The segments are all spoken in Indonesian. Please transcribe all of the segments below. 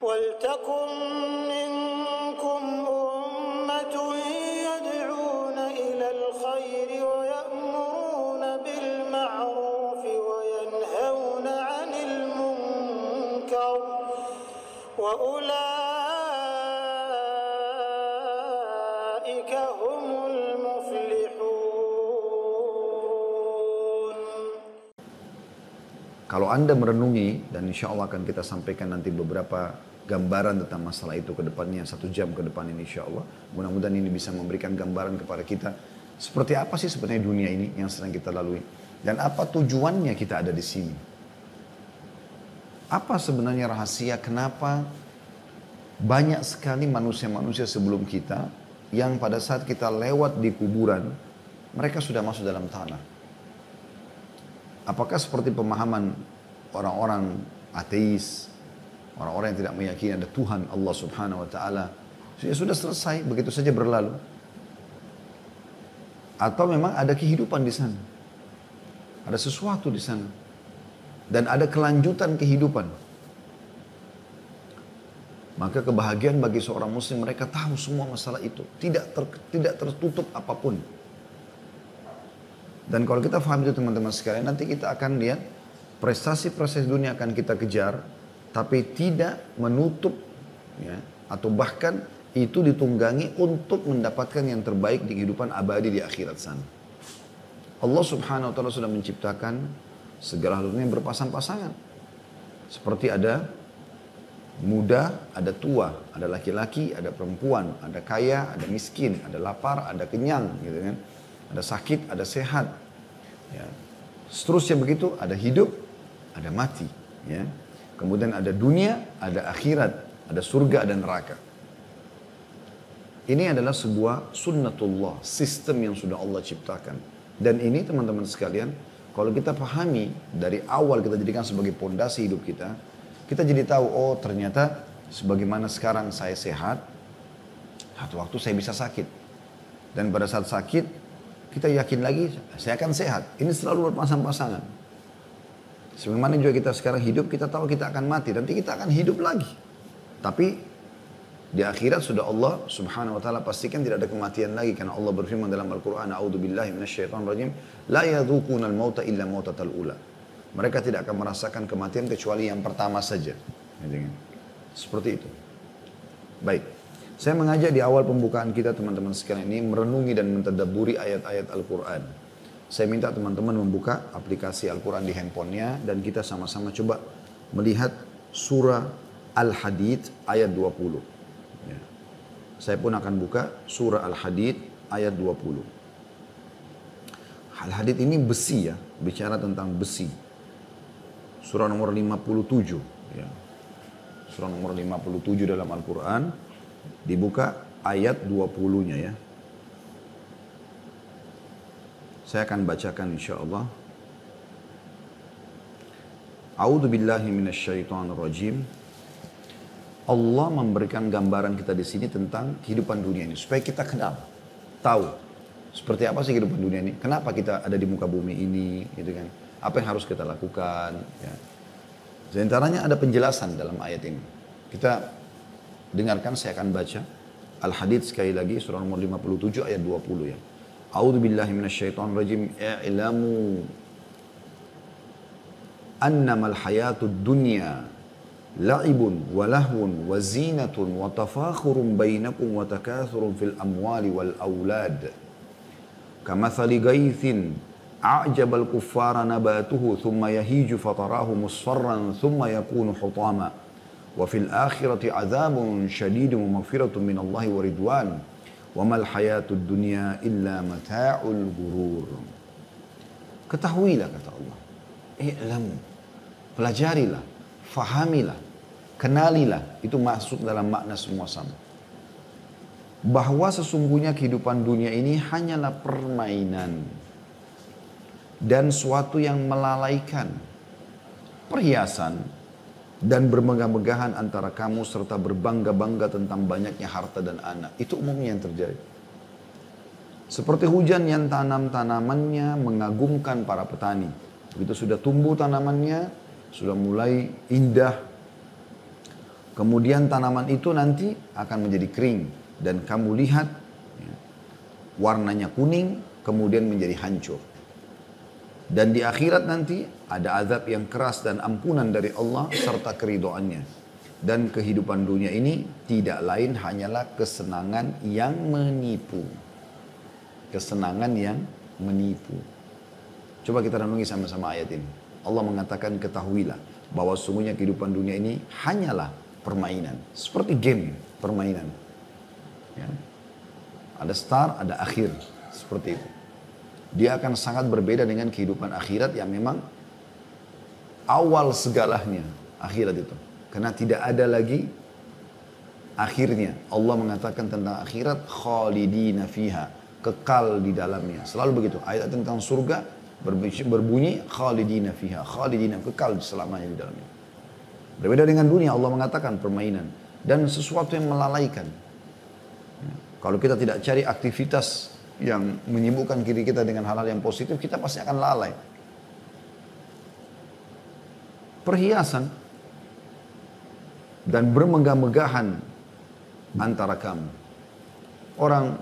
ولتكن منكم أمة يدعون إلى الخير ويأمرون بالمعروف وينهون عن المنكر وأولئك هم المفلحون Kalau Anda merenungi, dan insya Allah akan kita sampaikan nanti beberapa gambaran tentang masalah itu ke depannya, satu jam ke depan ini insya Allah. Mudah-mudahan ini bisa memberikan gambaran kepada kita. Seperti apa sih sebenarnya dunia ini yang sedang kita lalui. Dan apa tujuannya kita ada di sini. Apa sebenarnya rahasia kenapa banyak sekali manusia-manusia sebelum kita yang pada saat kita lewat di kuburan, mereka sudah masuk dalam tanah. Apakah seperti pemahaman orang-orang ateis, orang-orang yang tidak meyakini ada Tuhan Allah Subhanahu wa taala, sudah sudah selesai, begitu saja berlalu? Atau memang ada kehidupan di sana? Ada sesuatu di sana. Dan ada kelanjutan kehidupan. Maka kebahagiaan bagi seorang muslim mereka tahu semua masalah itu, tidak ter, tidak tertutup apa pun. Dan kalau kita paham itu teman-teman sekalian, nanti kita akan lihat prestasi-prestasi dunia akan kita kejar, tapi tidak menutup ya, atau bahkan itu ditunggangi untuk mendapatkan yang terbaik di kehidupan abadi di akhirat sana. Allah subhanahu wa ta'ala sudah menciptakan segala hal dunia berpasang-pasangan. Seperti ada muda, ada tua, ada laki-laki, ada perempuan, ada kaya, ada miskin, ada lapar, ada kenyang, gitu kan. Ada sakit, ada sehat. Ya. Seterusnya begitu, ada hidup, ada mati. Ya. Kemudian ada dunia, ada akhirat, ada surga, ada neraka. Ini adalah sebuah sunnatullah, sistem yang sudah Allah ciptakan. Dan ini teman-teman sekalian, kalau kita pahami dari awal kita jadikan sebagai pondasi hidup kita, kita jadi tahu, oh ternyata sebagaimana sekarang saya sehat, satu waktu saya bisa sakit. Dan pada saat sakit, kita yakin lagi saya akan sehat. Ini selalu berpasang-pasangan. Sebagaimana juga kita sekarang hidup, kita tahu kita akan mati. Nanti kita akan hidup lagi. Tapi di akhirat sudah Allah subhanahu wa ta'ala pastikan tidak ada kematian lagi. Karena Allah berfirman dalam Al-Quran, A'udhu billahi minasyaitan rajim, La yadhukuna al-mauta illa mautatal ula. Mereka tidak akan merasakan kematian kecuali yang pertama saja. Seperti itu. Baik. Saya mengajak di awal pembukaan kita teman-teman sekalian ini merenungi dan mentadaburi ayat-ayat Al-Quran. Saya minta teman-teman membuka aplikasi Al-Quran di handphonenya dan kita sama-sama coba melihat surah Al-Hadid ayat 20. Ya. Saya pun akan buka surah Al-Hadid ayat 20. Al-Hadid ini besi ya, bicara tentang besi. Surah nomor 57 ya. Surah nomor 57 dalam Al-Quran Dibuka ayat 20-nya ya. Saya akan bacakan insya Allah. A'udhu billahi minasyaitonir rajim. Allah memberikan gambaran kita di sini tentang kehidupan dunia ini supaya kita kenal, tahu seperti apa sih kehidupan dunia ini, kenapa kita ada di muka bumi ini, gitu kan? Apa yang harus kita lakukan? Ya. Di antaranya ada penjelasan dalam ayat ini. Kita Dengarkan saya akan baca Al-Hadid sekali lagi surah nomor 57 ayat 20 ya. أعوذ بالله من الشيطان الرجيم. اعلموا أنما الحياة الدنيا لعب ولهو وزينة وتفاخر بينكم وتكاثر في الأموال والأولاد. كمثل غيث أعجب الكفار نباته ثم يهيج فتراه مصفرا ثم يكون حطاما. وفي الآخرة عذاب شديد ومغفرة من الله ورضوان. Wamal hayatud dunya illa mata'ul gurur. Ketahuilah kata Allah. I'lam. Pelajarilah, fahamilah, kenalilah. Itu masuk dalam makna semua sama. Bahwa sesungguhnya kehidupan dunia ini hanyalah permainan dan suatu yang melalaikan. Perhiasan, dan bermegah-megahan antara kamu serta berbangga-bangga tentang banyaknya harta dan anak. Itu umumnya yang terjadi. Seperti hujan yang tanam-tanamannya mengagumkan para petani. Begitu sudah tumbuh tanamannya, sudah mulai indah. Kemudian tanaman itu nanti akan menjadi kering dan kamu lihat ya, warnanya kuning kemudian menjadi hancur. Dan di akhirat nanti ada azab yang keras dan ampunan dari Allah serta keridoannya. Dan kehidupan dunia ini tidak lain hanyalah kesenangan yang menipu. Kesenangan yang menipu. Coba kita renungi sama-sama ayat ini. Allah mengatakan ketahuilah bahwa sungguhnya kehidupan dunia ini hanyalah permainan. Seperti game permainan. Ya. Ada start, ada akhir. Seperti itu dia akan sangat berbeda dengan kehidupan akhirat yang memang awal segalanya akhirat itu. Karena tidak ada lagi akhirnya. Allah mengatakan tentang akhirat khalidina fiha, kekal di dalamnya. Selalu begitu. Ayat tentang surga berbunyi khalidina fiha, khalidina kekal selamanya di dalamnya. Berbeda dengan dunia Allah mengatakan permainan dan sesuatu yang melalaikan. Kalau kita tidak cari aktivitas yang menyibukkan diri kita dengan hal-hal yang positif, kita pasti akan lalai. Perhiasan dan bermegah-megahan antara kamu. Orang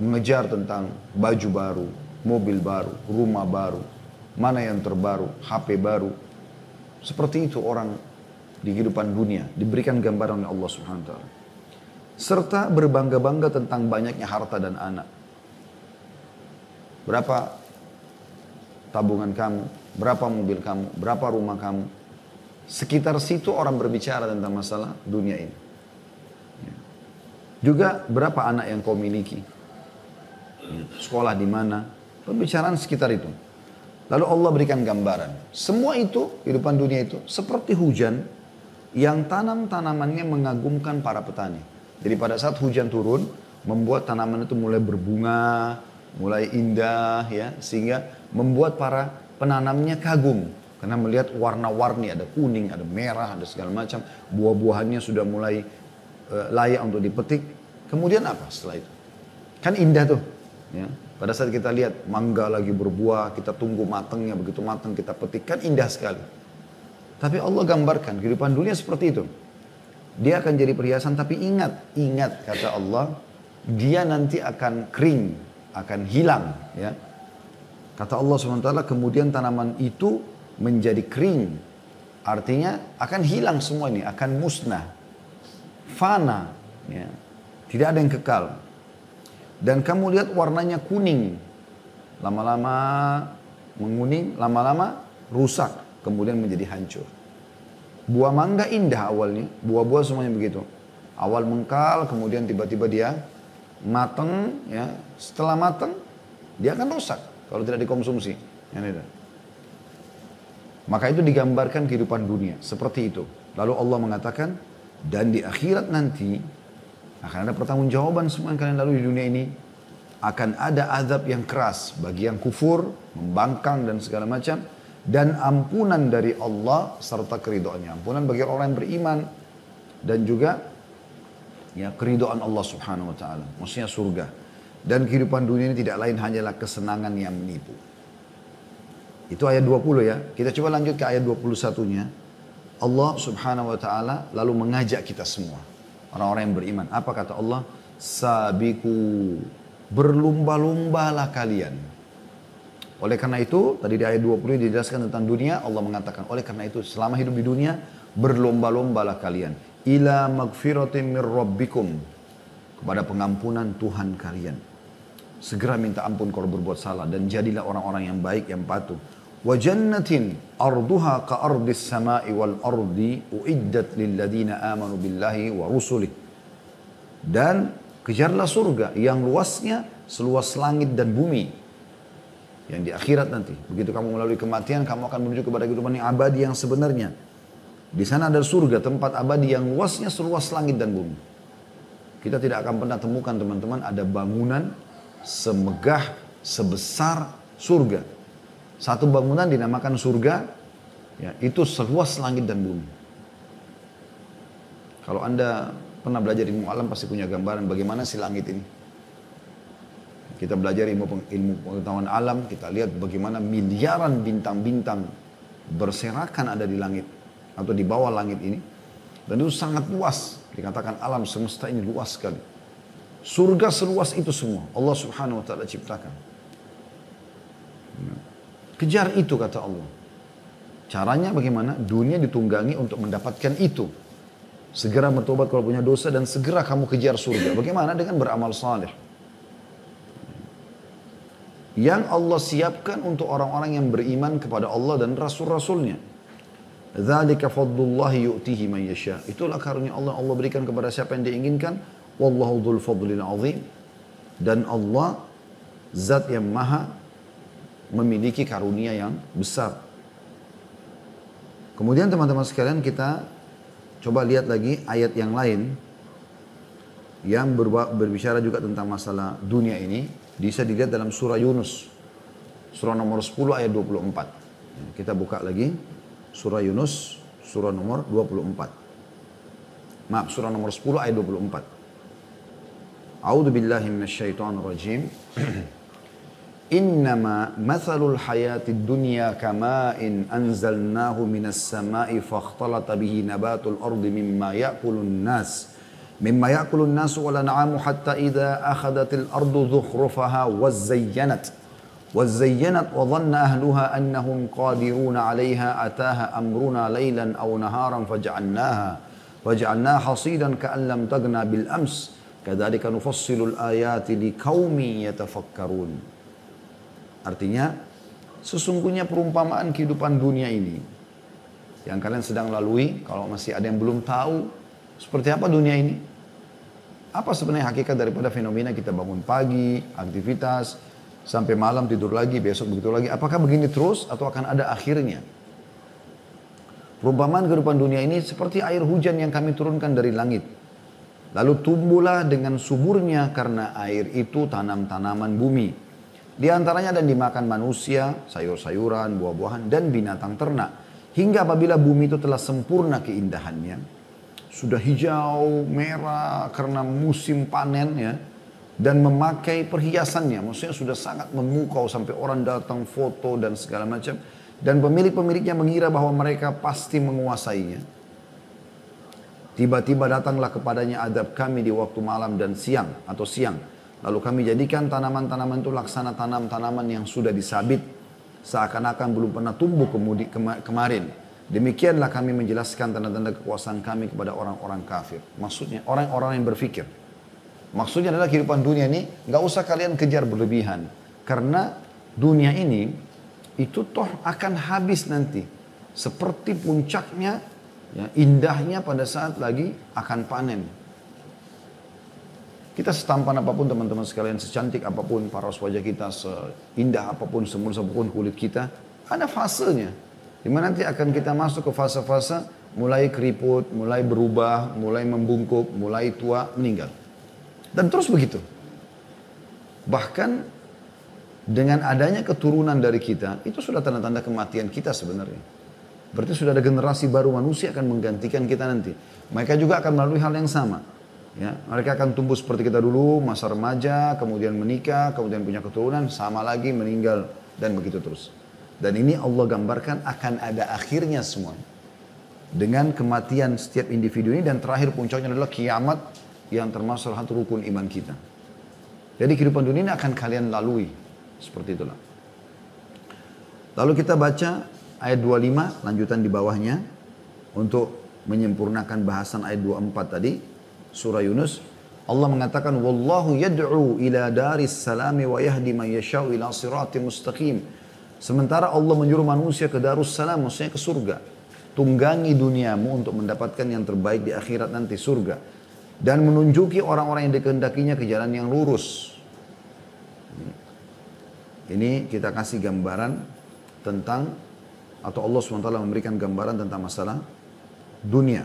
mengejar tentang baju baru, mobil baru, rumah baru, mana yang terbaru, HP baru. Seperti itu orang di kehidupan dunia diberikan gambaran oleh Allah Subhanahu wa taala. Serta berbangga-bangga tentang banyaknya harta dan anak. Berapa tabungan kamu, berapa mobil kamu, berapa rumah kamu. Sekitar situ orang berbicara tentang masalah dunia ini. Ya. Juga berapa anak yang kau miliki. Sekolah di mana. Pembicaraan sekitar itu. Lalu Allah berikan gambaran. Semua itu, kehidupan dunia itu, seperti hujan yang tanam-tanamannya mengagumkan para petani. Jadi pada saat hujan turun, membuat tanaman itu mulai berbunga, mulai indah ya sehingga membuat para penanamnya kagum karena melihat warna-warni ada kuning, ada merah, ada segala macam buah-buahannya sudah mulai uh, layak untuk dipetik. Kemudian apa setelah itu? Kan indah tuh. Ya. Pada saat kita lihat mangga lagi berbuah, kita tunggu matangnya, begitu matang kita petik, kan indah sekali. Tapi Allah gambarkan kehidupan dunia seperti itu. Dia akan jadi perhiasan, tapi ingat, ingat kata Allah, dia nanti akan kering, akan hilang ya. Kata Allah SWT kemudian tanaman itu menjadi kering. Artinya akan hilang semua ini, akan musnah. Fana. Ya. Tidak ada yang kekal. Dan kamu lihat warnanya kuning. Lama-lama menguning, lama-lama rusak. Kemudian menjadi hancur. Buah mangga indah awalnya. Buah-buah semuanya begitu. Awal mengkal, kemudian tiba-tiba dia mateng ya. Setelah mateng dia akan rusak kalau tidak dikonsumsi. Ya, maka itu digambarkan kehidupan dunia. Seperti itu. Lalu Allah mengatakan dan di akhirat nanti akan ada pertanggungjawaban semua yang kalian lalui di dunia ini. Akan ada azab yang keras bagi yang kufur, membangkang dan segala macam. Dan ampunan dari Allah serta keridoannya. Ampunan bagi orang yang beriman dan juga ya keridoan Allah Subhanahu wa taala, maksudnya surga. Dan kehidupan dunia ini tidak lain hanyalah kesenangan yang menipu. Itu ayat 20 ya. Kita coba lanjut ke ayat 21-nya. Allah Subhanahu wa taala lalu mengajak kita semua, orang-orang yang beriman. Apa kata Allah? Sabiku berlumba-lumbalah kalian. Oleh karena itu, tadi di ayat 20 dijelaskan tentang dunia, Allah mengatakan, oleh karena itu selama hidup di dunia, berlomba-lombalah kalian ila magfiratin mir rabbikum kepada pengampunan Tuhan kalian. Segera minta ampun kalau berbuat salah dan jadilah orang-orang yang baik yang patuh. Wa jannatin arduha ka ardis sama'i wal ardi uiddat lil ladina amanu billahi wa rusulih. Dan kejarlah surga yang luasnya seluas langit dan bumi. Yang di akhirat nanti. Begitu kamu melalui kematian, kamu akan menuju kepada kehidupan yang abadi yang sebenarnya. Di sana ada surga, tempat abadi yang luasnya seluas langit dan bumi. Kita tidak akan pernah temukan teman-teman ada bangunan semegah sebesar surga. Satu bangunan dinamakan surga, ya, itu seluas langit dan bumi. Kalau anda pernah belajar ilmu alam pasti punya gambaran bagaimana si langit ini. Kita belajar ilmu, ilmu pengetahuan alam, kita lihat bagaimana miliaran bintang-bintang berserakan ada di langit atau di bawah langit ini Dan itu sangat luas. Dikatakan alam semesta ini luas sekali. Surga seluas itu semua. Allah subhanahu wa ta'ala ciptakan. Kejar itu kata Allah. Caranya bagaimana? Dunia ditunggangi untuk mendapatkan itu. Segera bertobat kalau punya dosa dan segera kamu kejar surga. Bagaimana? Dengan beramal saleh. Yang Allah siapkan untuk orang-orang yang beriman kepada Allah dan Rasul-Rasulnya. Dzalika fadlullahi yu'tihi man yasha. Itulah karunia Allah Allah berikan kepada siapa yang diinginkan. Wallahu dzul fadlil azim. Dan Allah zat yang maha memiliki karunia yang besar. Kemudian teman-teman sekalian kita coba lihat lagi ayat yang lain yang berbicara juga tentang masalah dunia ini bisa dilihat dalam surah Yunus surah nomor 10 ayat 24 kita buka lagi surah Yunus surah nomor 24. Maaf, surah nomor 10 ayat 24. A'udzu billahi minasyaitonir rajim. Innama mathalul hayatid dunya kama'in anzalnahu minas sama'i fakhtalata bihi nabatul ardi mimma ya'kulun nas. مما يأكل الناس والأنعام حتى إذا أخذت الأرض زخرفها وزينت وزينت وظن أهلها أنهم قادرون عليها أتاها أمرنا ليلا أو نهارا فجعلناها فجعلناها حصيدا كأن لم تغنى بالأمس كذلك نفصل الآيات لقوم يتفكرون Artinya, sesungguhnya perumpamaan kehidupan dunia ini yang kalian sedang lalui, kalau masih ada yang belum tahu seperti apa dunia ini, apa sebenarnya hakikat daripada fenomena kita bangun pagi, aktivitas, Sampai malam tidur lagi, besok begitu lagi. Apakah begini terus atau akan ada akhirnya? Perumpamaan kehidupan dunia ini seperti air hujan yang kami turunkan dari langit. Lalu tumbuhlah dengan suburnya karena air itu tanam-tanaman bumi. Di antaranya dan dimakan manusia, sayur-sayuran, buah-buahan, dan binatang ternak. Hingga apabila bumi itu telah sempurna keindahannya, sudah hijau, merah karena musim panen ya, dan memakai perhiasannya. Maksudnya sudah sangat memukau sampai orang datang foto dan segala macam. Dan pemilik-pemiliknya mengira bahwa mereka pasti menguasainya. Tiba-tiba datanglah kepadanya adab kami di waktu malam dan siang atau siang. Lalu kami jadikan tanaman-tanaman itu laksana tanam-tanaman yang sudah disabit. Seakan-akan belum pernah tumbuh kemudi, kemarin. Demikianlah kami menjelaskan tanda-tanda kekuasaan kami kepada orang-orang kafir. Maksudnya orang-orang yang berfikir. Maksudnya adalah kehidupan dunia ini nggak usah kalian kejar berlebihan. Karena dunia ini itu toh akan habis nanti. Seperti puncaknya, ya, indahnya pada saat lagi akan panen. Kita setampan apa pun teman-teman sekalian, secantik apa pun paras wajah kita, seindah apa pun, semulus apa pun kulit kita, ada fasenya. Di mana nanti akan kita masuk ke fase-fase mulai keriput, mulai berubah, mulai membungkuk, mulai tua, meninggal. Dan terus begitu. Bahkan dengan adanya keturunan dari kita, itu sudah tanda-tanda kematian kita sebenarnya. Berarti sudah ada generasi baru manusia akan menggantikan kita nanti. Mereka juga akan melalui hal yang sama. Ya, mereka akan tumbuh seperti kita dulu, masa remaja, kemudian menikah, kemudian punya keturunan, sama lagi meninggal, dan begitu terus. Dan ini Allah gambarkan akan ada akhirnya semua. Dengan kematian setiap individu ini dan terakhir puncaknya adalah kiamat yang termasuk satu rukun iman kita. Jadi kehidupan dunia ini akan kalian lalui. Seperti itulah. Lalu kita baca ayat 25 lanjutan di bawahnya untuk menyempurnakan bahasan ayat 24 tadi surah Yunus Allah mengatakan wallahu yad'u ila daris salami wa yahdi man yasha'u ila sirati mustaqim sementara Allah menyuruh manusia ke darus salam maksudnya ke surga tunggangi duniamu untuk mendapatkan yang terbaik di akhirat nanti surga dan menunjuki orang-orang yang dikehendakinya ke jalan yang lurus. Ini kita kasih gambaran tentang atau Allah SWT memberikan gambaran tentang masalah dunia.